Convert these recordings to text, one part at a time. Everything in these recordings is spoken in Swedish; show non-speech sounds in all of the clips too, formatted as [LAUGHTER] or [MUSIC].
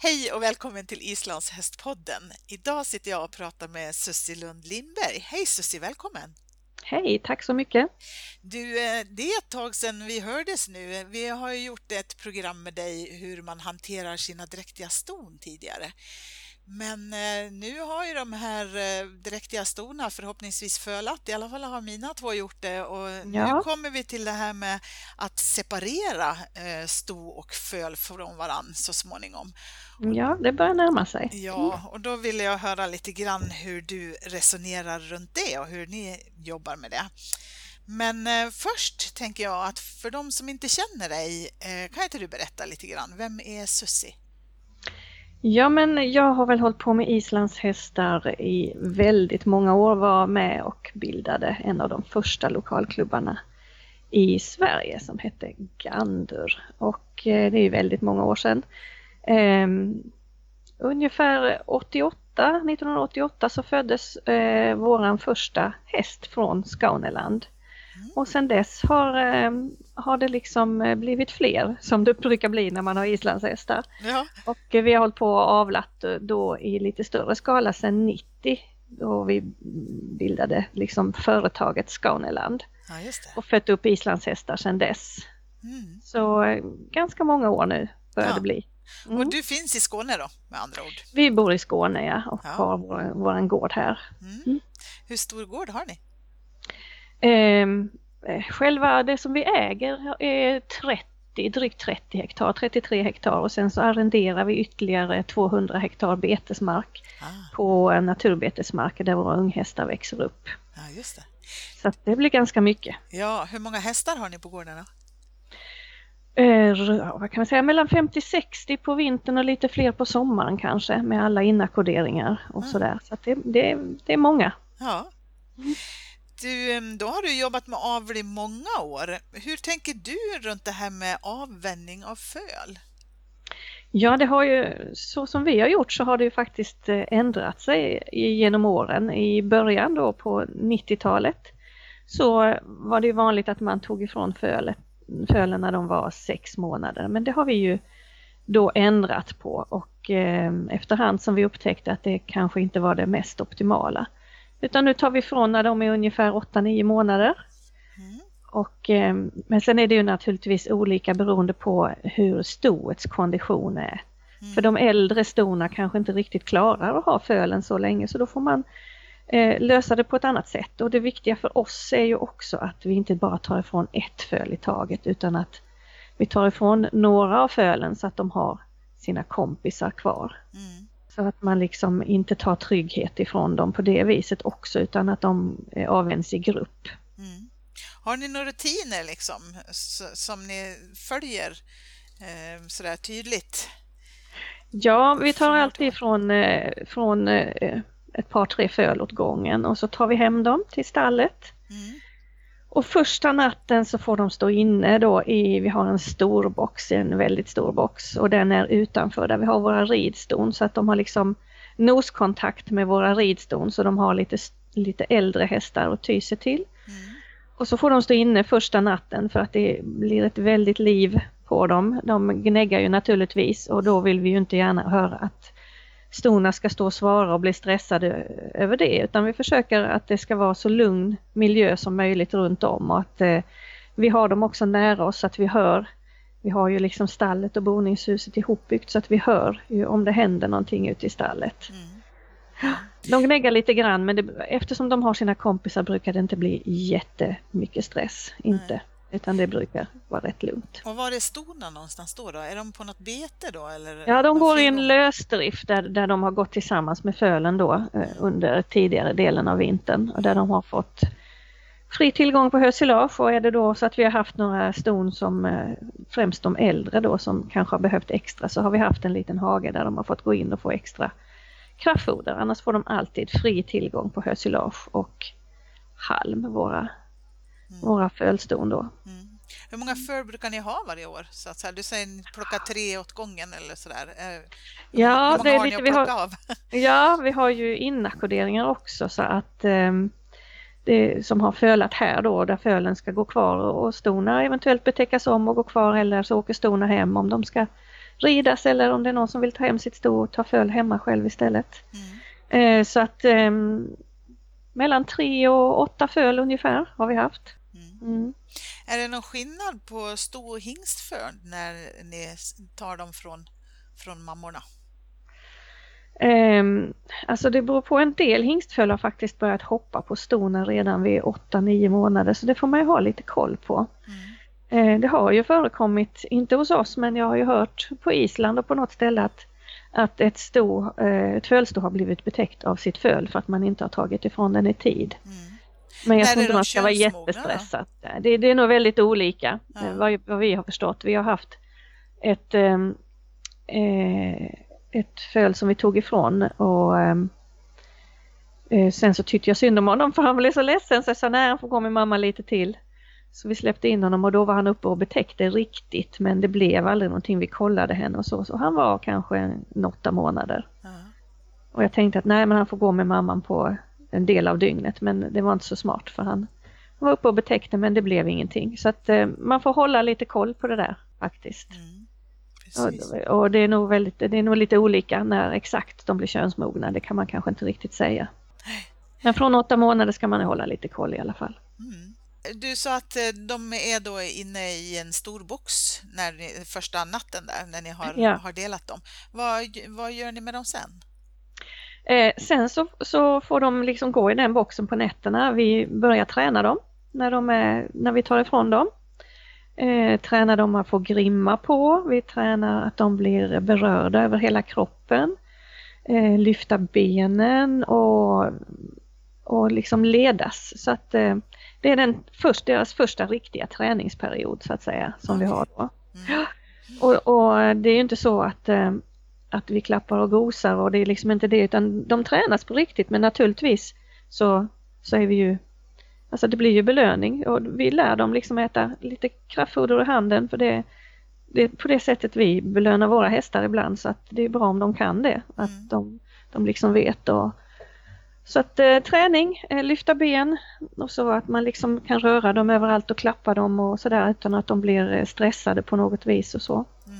Hej och välkommen till Islands hästpodden. Idag sitter jag och pratar med Sussi Lund Lindberg. Hej Sussi, välkommen! Hej, tack så mycket! Du, eh, det är ett tag sedan vi hördes nu. Vi har gjort ett program med dig hur man hanterar sina dräktiga ston tidigare. Men eh, nu har ju de här eh, dräktiga stona förhoppningsvis fölat, i alla fall har mina två gjort det och ja. nu kommer vi till det här med att separera eh, sto och föl från varann så småningom. Ja, det börjar närma sig. Ja, och då vill jag höra lite grann hur du resonerar runt det och hur ni jobbar med det. Men först tänker jag att för de som inte känner dig, kan inte du berätta lite grann, vem är Sussi? Ja, men jag har väl hållit på med islandshästar i väldigt många år, var med och bildade en av de första lokalklubbarna i Sverige som hette Gandur och eh, det är ju väldigt många år sedan. Um, ungefär 88, 1988 så föddes eh, våran första häst från Skåneland. Och sen dess har, eh, har det liksom eh, blivit fler som det brukar bli när man har islandshästar. Ja. Och vi har hållit på och avlat då i lite större skala sedan 90 då vi bildade liksom företaget Skåneland. Ja, och fött upp islandshästar sedan dess. Mm. Så eh, ganska många år nu börjar ja. det bli. Mm. Och du finns i Skåne då med andra ord? Vi bor i Skåne ja och ja. har vår, vår gård här. Mm. mm. Hur stor gård har ni? Ehm, eh, själva det som vi äger är 30, drygt 30 hektar, 33 hektar och sen så arrenderar vi ytterligare 200 hektar betesmark ah. på naturbetesmark där våra unghästar växer upp. Ja, just det. Så det blir ganska mycket. Ja, hur många hästar har ni på gården då? Eh, vad kan man säga, mellan 50-60 på vintern och lite fler på sommaren kanske med alla inackorderingar och mm. sådär. Så det, det, det är många. Ja. Du, då har du jobbat med avel i många år. Hur tänker du runt det här med avvänjning av föl? Ja, det har ju så som vi har gjort så har det ju faktiskt eh, ändrat sig genom åren. I början då på 90-talet så var det vanligt att man tog ifrån fölet fölen när de var sex månader. Men det har vi ju då ändrat på och eh, efterhand som vi upptäckte att det kanske inte var det mest optimala. Utan nu tar vi ifrån när de är ungefär 8-9 månader. Mm. Och, eh, men sen är det ju naturligtvis olika beroende på hur stoets kondition är. Mm. För de äldre stona kanske inte riktigt klarar att ha fölen så länge så då får man eh, lösa det på ett annat sätt. Och det viktiga för oss är ju också att vi inte bara tar ifrån ett föl i taget utan att vi tar ifrån några av fölen så att de har sina kompisar kvar. Mm. Så att man liksom inte tar trygghet ifrån dem på det viset också utan att de eh, avvänds i grupp. Mm. Har ni några rutiner liksom som ni följer eh, sådär tydligt? Ja, vi tar alltid från, eh, från eh, ett par tre föl åt gången och så tar vi hem dem till stallet. Mm. Och första natten så får de stå inne då i, vi har en stor box, en väldigt stor box och den är utanför där vi har våra ridston så att de har liksom noskontakt med våra ridston så de har lite, lite äldre hästar att ty sig till. Mm. Och så får de stå inne första natten för att det blir ett väldigt liv på dem. De gnäggar ju naturligtvis och då vill vi ju inte gärna höra att stona ska stå och svara och bli stressade över det utan vi försöker att det ska vara så lugn miljö som möjligt runt om och att eh, vi har dem också nära oss så att vi hör. Vi har ju liksom stallet och boningshuset ihopbyggt så att vi hör om det händer någonting ute i stallet. Mm. De gnäggar lite grann men det, eftersom de har sina kompisar brukar det inte bli jättemycket stress. Inte. Utan det brukar vara rätt lugnt. Och var är stona någonstans då, då? Är de på något bete då? Eller ja, de går i en lösdrift där, där de har gått tillsammans med fölen då eh, under tidigare delen av vintern och där de har fått fri tillgång på hösilage och är det då så att vi har haft några ston som eh, främst de äldre då som kanske har behövt extra så har vi haft en liten hage där de har fått gå in och få extra kraftfoder. Annars får de alltid fri tillgång på hösilage och halm, våra. Våra fölston då. Mm. Hur många föl brukar ni ha varje år? Så att, så här, du säger ni plockar tre åt gången eller sådär. Eh, ja, det är lite, plocka vi har, av? [LAUGHS] Ja, vi har ju inakkoderingar också så att um, det, som har fölat här då där fölen ska gå kvar och stona eventuellt betäckas om och gå kvar eller så åker stona hem om de ska ridas eller om det är någon som vill ta hem sitt sto och ta föl hemma själv istället. Mm. Eh, så att eh, mellan tre och åtta föl ungefär har vi haft. Mm. Är det någon skillnad på sto och hingstföl när ni tar dem från, från mammorna? Um, alltså det beror på en del hingstföl har faktiskt börjat hoppa på stona redan vid 8-9 månader så det får man ju ha lite koll på. Mm. Uh, det har ju förekommit, inte hos oss men jag har ju hört på Island och på något ställe att, att ett, sto, uh, ett fölsto har blivit betäckt av sitt föl för att man inte har tagit ifrån den i tid. Mm. Men jag tror inte man ska vara jättestressad. Det, det, är nog väldigt olika ja. vad, vad, vi har förstått. Vi har haft ett um, eh, ett föl som vi tog ifrån och ehm, eh, sen så tyckte jag synd om honom för han blev så ledsen så jag sa nej han får gå med mamma lite till. Så vi släppte in honom och då var han uppe och betäckte riktigt men det blev aldrig någonting. Vi kollade henne och så. Så han var kanske en, åtta månader. Mm. Och jag tänkte att nej men han får gå med mamman på en del av dygnet men det var inte så smart för han, han var uppe och betäckte men det blev ingenting. Så att eh, man får hålla lite koll på det där faktiskt. Mm. Och, och, det, är nog väldigt, det är nog lite olika när exakt de blir könsmogna, det kan man kanske inte riktigt säga. Men från åtta månader ska man hålla lite koll i alla fall. Mm. Du sa att eh, de är då inne i en stor box när ni, första natten där, när ni har, ja. har delat dem. Vad, vad gör ni med dem sen? Eh, sen så, så får de liksom gå i den boxen på nätterna. Vi börjar träna dem när, de är, när vi tar ifrån dem. Eh, tränar dem att få grimma på, vi tränar att de blir berörda över hela kroppen. Eh, lyfta benen och, och liksom ledas. Så att eh, det är den först, deras första riktiga träningsperiod så att säga som vi har då. Mm. Och, och, det är inte så att, eh, att vi klappar och gosar och det är liksom inte det utan de tränas på riktigt men naturligtvis så, så är vi ju Alltså det blir ju belöning och vi lär dem liksom äta lite kraftfoder ur handen för det, det är på det sättet vi belönar våra hästar ibland så att det är bra om de kan det. Att mm. de, de liksom vet och så att eh, träning, eh, lyfta ben och så att man liksom kan röra dem överallt och klappa dem och sådär utan att de blir eh, stressade på något vis och så. Mm.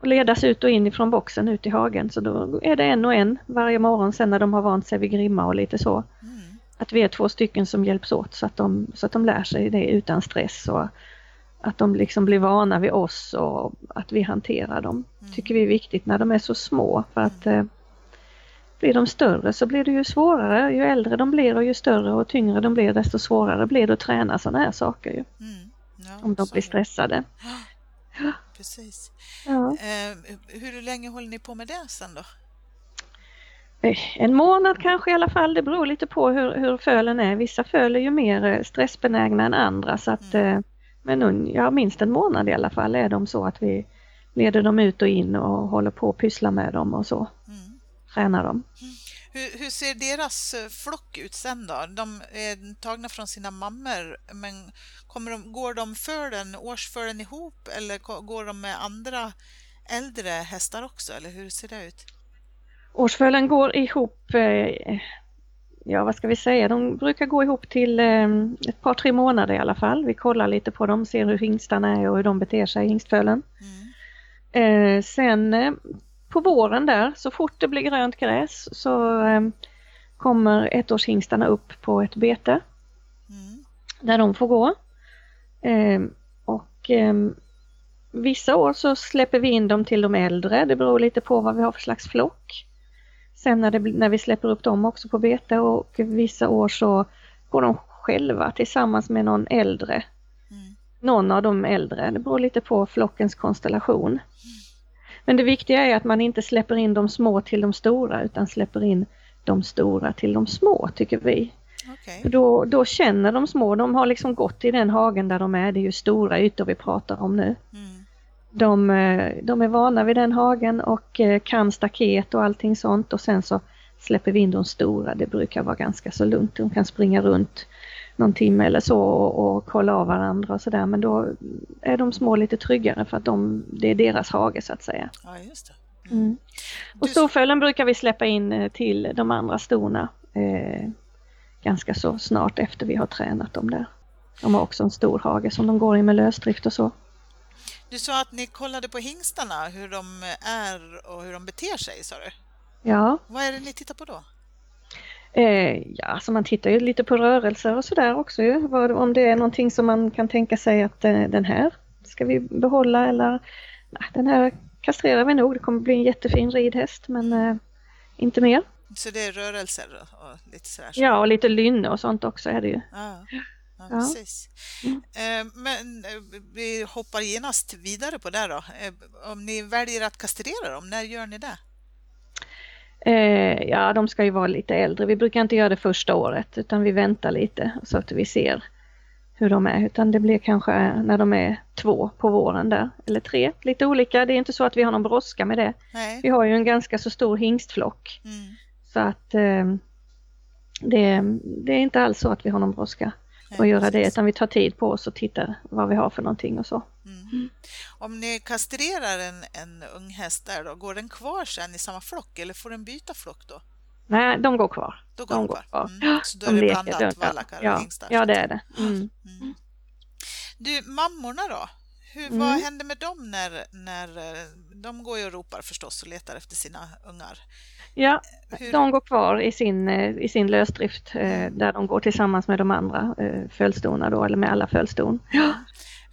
Och ledas ut och in ifrån boxen ut i hagen så då är det en och en varje morgon sen när de har vant sig vid grimma och lite så. Mm att vi är två stycken som hjälps åt så att de, så att de lär sig det utan stress och att de liksom blir vana vid oss och att vi hanterar dem. Mm. tycker vi är viktigt när de är så små för att eh, blir de större så blir det ju svårare. Ju äldre de blir och ju större och tyngre de blir desto svårare blir det att träna sådana här saker. Ju. Mm. Ja, om de blir stressade. Ja. Precis. Ja. Eh, hur länge håller ni på med det sen då? Eh, en månad kanske i alla fall, det beror lite på hur, hur fölen är. Vissa föl är ju mer eh, stressbenägna än andra så att mm. Men ja, minst en månad i alla fall är de så att vi leder dem ut och in och håller på att pyssla med dem och så. Mm. Tränar dem. Mm. Hur, hur, ser deras flock ut sen då? De är tagna från sina mammor men kommer de, går de för den, årsfören ihop eller går de med andra äldre hästar också eller hur ser det ut? Årsfölen går ihop, eh, ja vad ska vi säga, de brukar gå ihop till eh, ett par tre månader i alla fall. Vi kollar lite på dem, ser hur hingstarna är och hur de beter sig, hingstfölen. Mm. Eh, sen på våren där, så fort det blir grönt gräs så kommer ettårshingstarna upp på ett bete mm. där de får gå. och Vissa år så släpper vi in dem till de äldre, det beror lite på vad vi har för slags flock. Sen när, det, när vi släpper upp dem också på bete och vissa år så går de själva tillsammans med någon äldre. Mm. Någon av de äldre, det beror lite på flockens konstellation. Mm. Men det viktiga är att man inte släpper in de små till de stora utan släpper in de stora till de små tycker vi. Okay. Då, då känner de små, de har liksom gått i den hagen där de är, det är ju stora ytor vi pratar om nu. Mm. De, eh, de är vana vid den hagen och eh, kan staket och allting sånt och sen så släpper vi in de stora, det brukar vara ganska så lugnt. De kan springa runt någon timme eller så och, och kolla av varandra och sådär men då är de små lite tryggare för att de, det är deras hage så att säga. Ja, just det. Mm. Och storfölen brukar vi släppa in eh, till de andra storna eh, ganska så snart efter vi har tränat dem där. De har också en stor hage som de går i med lösdrift och så. Du sa att ni kollade på hingstarna, hur de är och hur de beter sig, sa du? Ja. Vad är det ni tittar på då? Eh, ja, så man tittar ju lite på rörelser och sådär också ju. Om det är någonting som man kan tänka sig att eh, den här ska vi behålla eller nej, den här kastrerar vi nog. Det kommer bli en jättefin ridhäst men eh, inte mer. Så det är rörelser och lite sådär? Så. Ja, och lite lynne och sånt också är det ju. Ja, ja precis. Mm. Eh, men eh, vi hoppar genast vidare på det då. Eh, om ni väljer att kastrera dem, när gör ni det? Ja, de ska ju vara lite äldre. Vi brukar inte göra det första året utan vi väntar lite så att vi ser hur de är utan det blir kanske när de är två på våren där eller tre, lite olika. Det är inte så att vi har någon brådska med det. Nej. Vi har ju en ganska så stor hingstflock mm. så att eh, det, det, är inte alls så att vi har någon brådska Nej, att göra precis. det utan vi tar tid på oss och tittar vad vi har för någonting och så. Mm. Mm. Om ni kastrerar en, en ung häst där då, går den kvar sen i samma flock eller får den byta flock då? Nej, de går kvar. Då går de, går kvar. Mm. Så då de är det blandat vallackar ja. och hingstar? Ja, det är det. Mm. Mm. Du, mammorna då? Hur, vad Mm. händer med dem när, när eh, de går och ropar förstås och letar efter sina ungar? Ja, Hur- de går kvar i sin, eh, i sin lösdrift eh, där de går tillsammans med de andra eh, följstona då, eller med alla följston. Ja.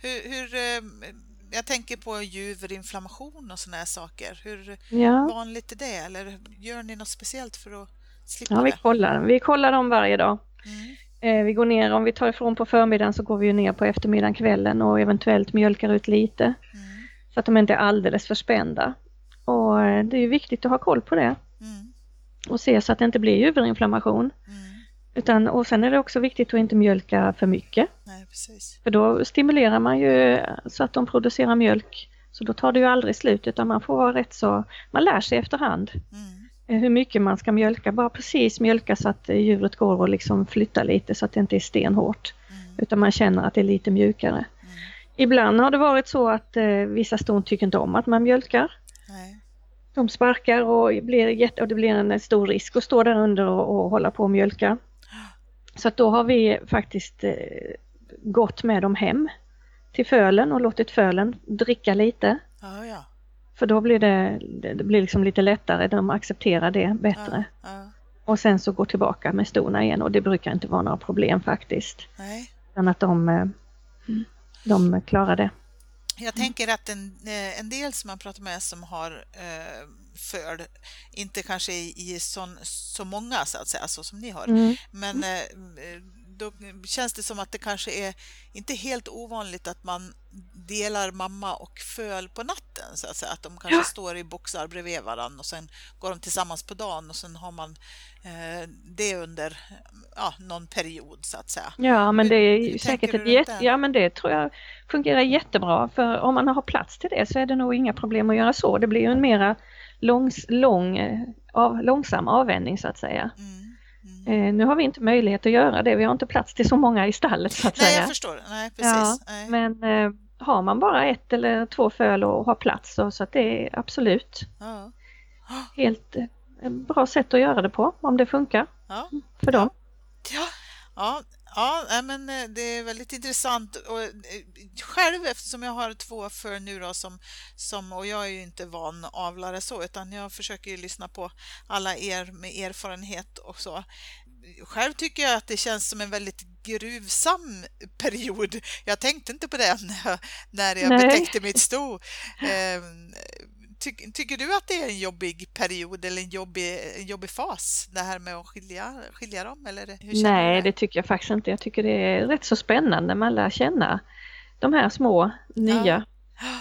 Hur, hur, eh, jag tänker på juverinflammation och såna här saker. Hur Ja, vanligt är det? Eller gör ni något speciellt för att slippa ja vi det? kollar. Vi kollar dem varje dag. Mm. Eh, Vi går ner, om vi tar ifrån på förmiddagen så går vi ju ner på eftermiddagen, kvällen och eventuellt mjölkar ut lite Mm. så att de inte är alldeles för spända. Och eh, det är viktigt att ha koll på det Mm. och se så att det inte blir juverinflammation. Mm. Utan, och sen är det också viktigt att inte mjölka för mycket Nej, för då stimulerar man ju så att de producerar mjölk. Så då tar det ju aldrig slut utan man får vara rätt så, man lär sig efterhand Mm. Eh, hur mycket man ska mjölka. Bara precis mjölka så att eh, djuret går och liksom flyttar lite så att det inte är stenhårt. Mm. Utan man känner att det är lite mjukare. Mm. Ibland har det varit så att eh, vissa ston tycker inte om att man mjölkar. Nej. De sparkar och, blir jätte, och det blir en stor risk att stå där under och, och hålla på och mjölka. [GASPS] Så att då har vi faktiskt eh, gått med dem hem till fölen och låtit fölen dricka lite. Ja, ja. För då blir det, det blir liksom lite lättare, de accepterar det bättre. ja, ja. Och sen så gå tillbaka med stona igen och det brukar inte vara några problem faktiskt. Nej. Utan att de, eh, de klarar det. Jag tänker att en, eh, en del som man pratar med som har eh, föl, inte kanske i, i sån, så många så att säga, så som ni har, Mm. men eh, då känns det som att det kanske är inte helt ovanligt att man delar mamma och föl på natten så att säga, att de kanske Ja. står i boxar bredvid varandra och sen går de tillsammans på dagen och sen har man eh, det under ja, någon period så att säga. Ja men Hur- det är säkert ett jätte, ja men det tror jag fungerar jättebra för om man har plats till det så är det nog inga problem att göra så. Det blir ju en mera långs, lång, eh, av, långsam avvändning så att säga. Mm. Eh, nu har vi inte möjlighet att göra det, vi har inte plats till så många i stallet så att Nej, säga. jag förstår. Nej, precis. Ja, Nej. Men eh, har man bara ett eller två föl och har plats så, så att det är absolut Ja. helt eh, bra sätt att göra det på om det funkar Ja. för dem. Ja, ja, ja men eh, det är väldigt intressant. Och eh, själv, eftersom jag har två för nu då, som, som, och jag är ju inte van avlare så, utan jag försöker ju lyssna på alla er med erfarenhet och så. Själv tycker jag att det känns som en väldigt gruvsam period. Jag tänkte inte på det när jag, när jag Nej. betäckte mitt sto. Ty, tycker du att det är en jobbig period eller en jobbig, en jobbig fas, det här med att skilja, skilja dem? Eller hur Nej, det tycker jag faktiskt inte. Jag tycker det är rätt så spännande. Man lär känna de här små nya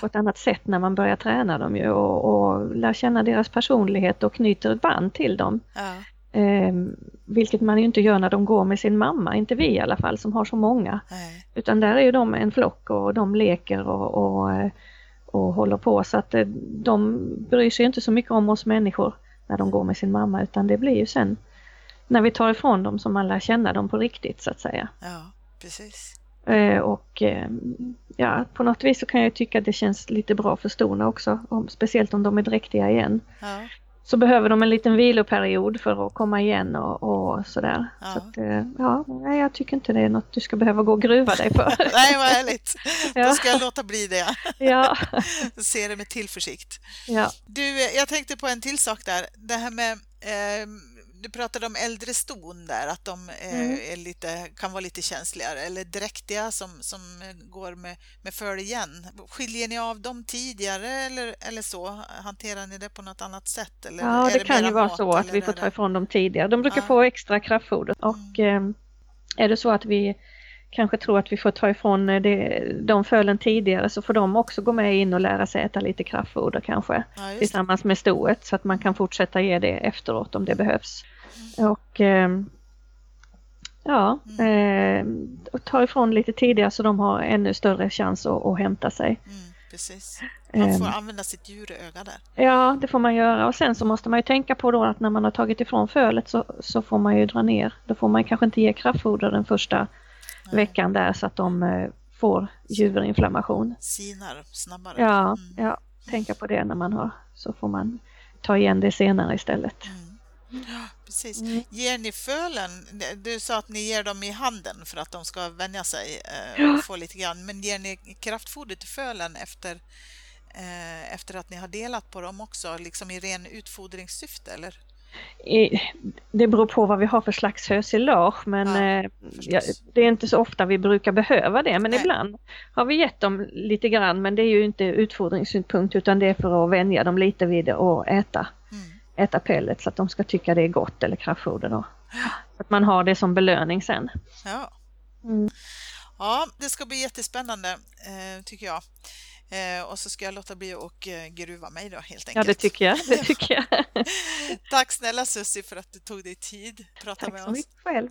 på ett annat sätt när man börjar träna dem ju och, och lär känna deras personlighet och knyter ett band till dem. Ja, Eh, vilket man ju inte gör när de går med sin mamma, inte vi i alla fall som har så många. Nej. Utan där är ju de en flock och de leker och, och, eh, och håller på så att eh, de bryr sig inte så mycket om oss människor när de går med sin mamma utan det blir ju sen när vi tar ifrån dem som man lär känna dem på riktigt så att säga. Ja, precis. Eh, och eh, ja, på något vis så kan jag tycka att det känns lite bra för stona också, om, speciellt om de är dräktiga igen. Ja. Så behöver de en liten viloperiod för att komma igen och, och sådär. Ja. Så att, eh, ja, nej, jag tycker inte det är något du ska behöva gå och gruva dig för. [LAUGHS] Nej, vad härligt. [LAUGHS] Då ska jag låta bli det. [LAUGHS] ja, Se det med tillförsikt. ja, Du, eh, jag tänkte på en till sak där. Det här med eh, du pratade om äldre ston där, att de eh, Mm. är lite, kan vara lite känsligare eller dräktiga som, som går med, med följen. Skiljer ni av dem tidigare eller, eller så? Hanterar ni det på något annat sätt? Eller ja är det kan ju vara så att vi får ta det- ifrån dem tidigare. De brukar Ja. få extra kraftfoder och eh, är det så att vi kanske tror att vi får ta ifrån eh, det, de fölen tidigare så får de också gå med in och lära sig äta lite kraftfoder kanske. Ja, det. tillsammans med stoet så att man kan fortsätta ge det efteråt om det behövs. Och ehm, ja, ehm, och ta ifrån lite tidigare så de har ännu större chans att, att hämta sig. Mm, precis. Man får Ehm. använda sitt djuröga där. Ja, det får man göra och sen så måste man ju tänka på då att när man har tagit ifrån fölet så, så får man ju dra ner. Då får man kanske inte ge kraftfoder den första Nej. veckan där så att de eh, får juverinflammation. Sinar snabbare. Ja, Mm. ja, tänka på det när man har så får man ta igen det senare istället. Mm. Precis. Mm. Ger ni fölen, du sa att ni ger dem i handen för att de ska vänja sig eh, och få lite grann, men ger ni kraftfoder till fölen efter, eh, efter att ni har delat på dem också, liksom i ren utfodringssyfte eller? I, det beror på vad vi har för slags hösilage men Ja, eh, ja, det är inte så ofta vi brukar behöva det men Nej. ibland har vi gett dem lite grann men det är ju inte utfodringssynpunkt utan det är för att vänja dem lite vid och äta. Äta pellet så att de ska tycka det är gott eller kraftfoder då. Så att man har det som belöning sen. Ja. Mm. ja, det ska bli jättespännande eh, tycker jag. Eh, och så ska jag låta bli och eh, gruva mig då helt enkelt. Ja det tycker jag. Det tycker jag. [LAUGHS] Tack snälla Susie för att du tog dig tid att prata Tack med så oss. mycket själv.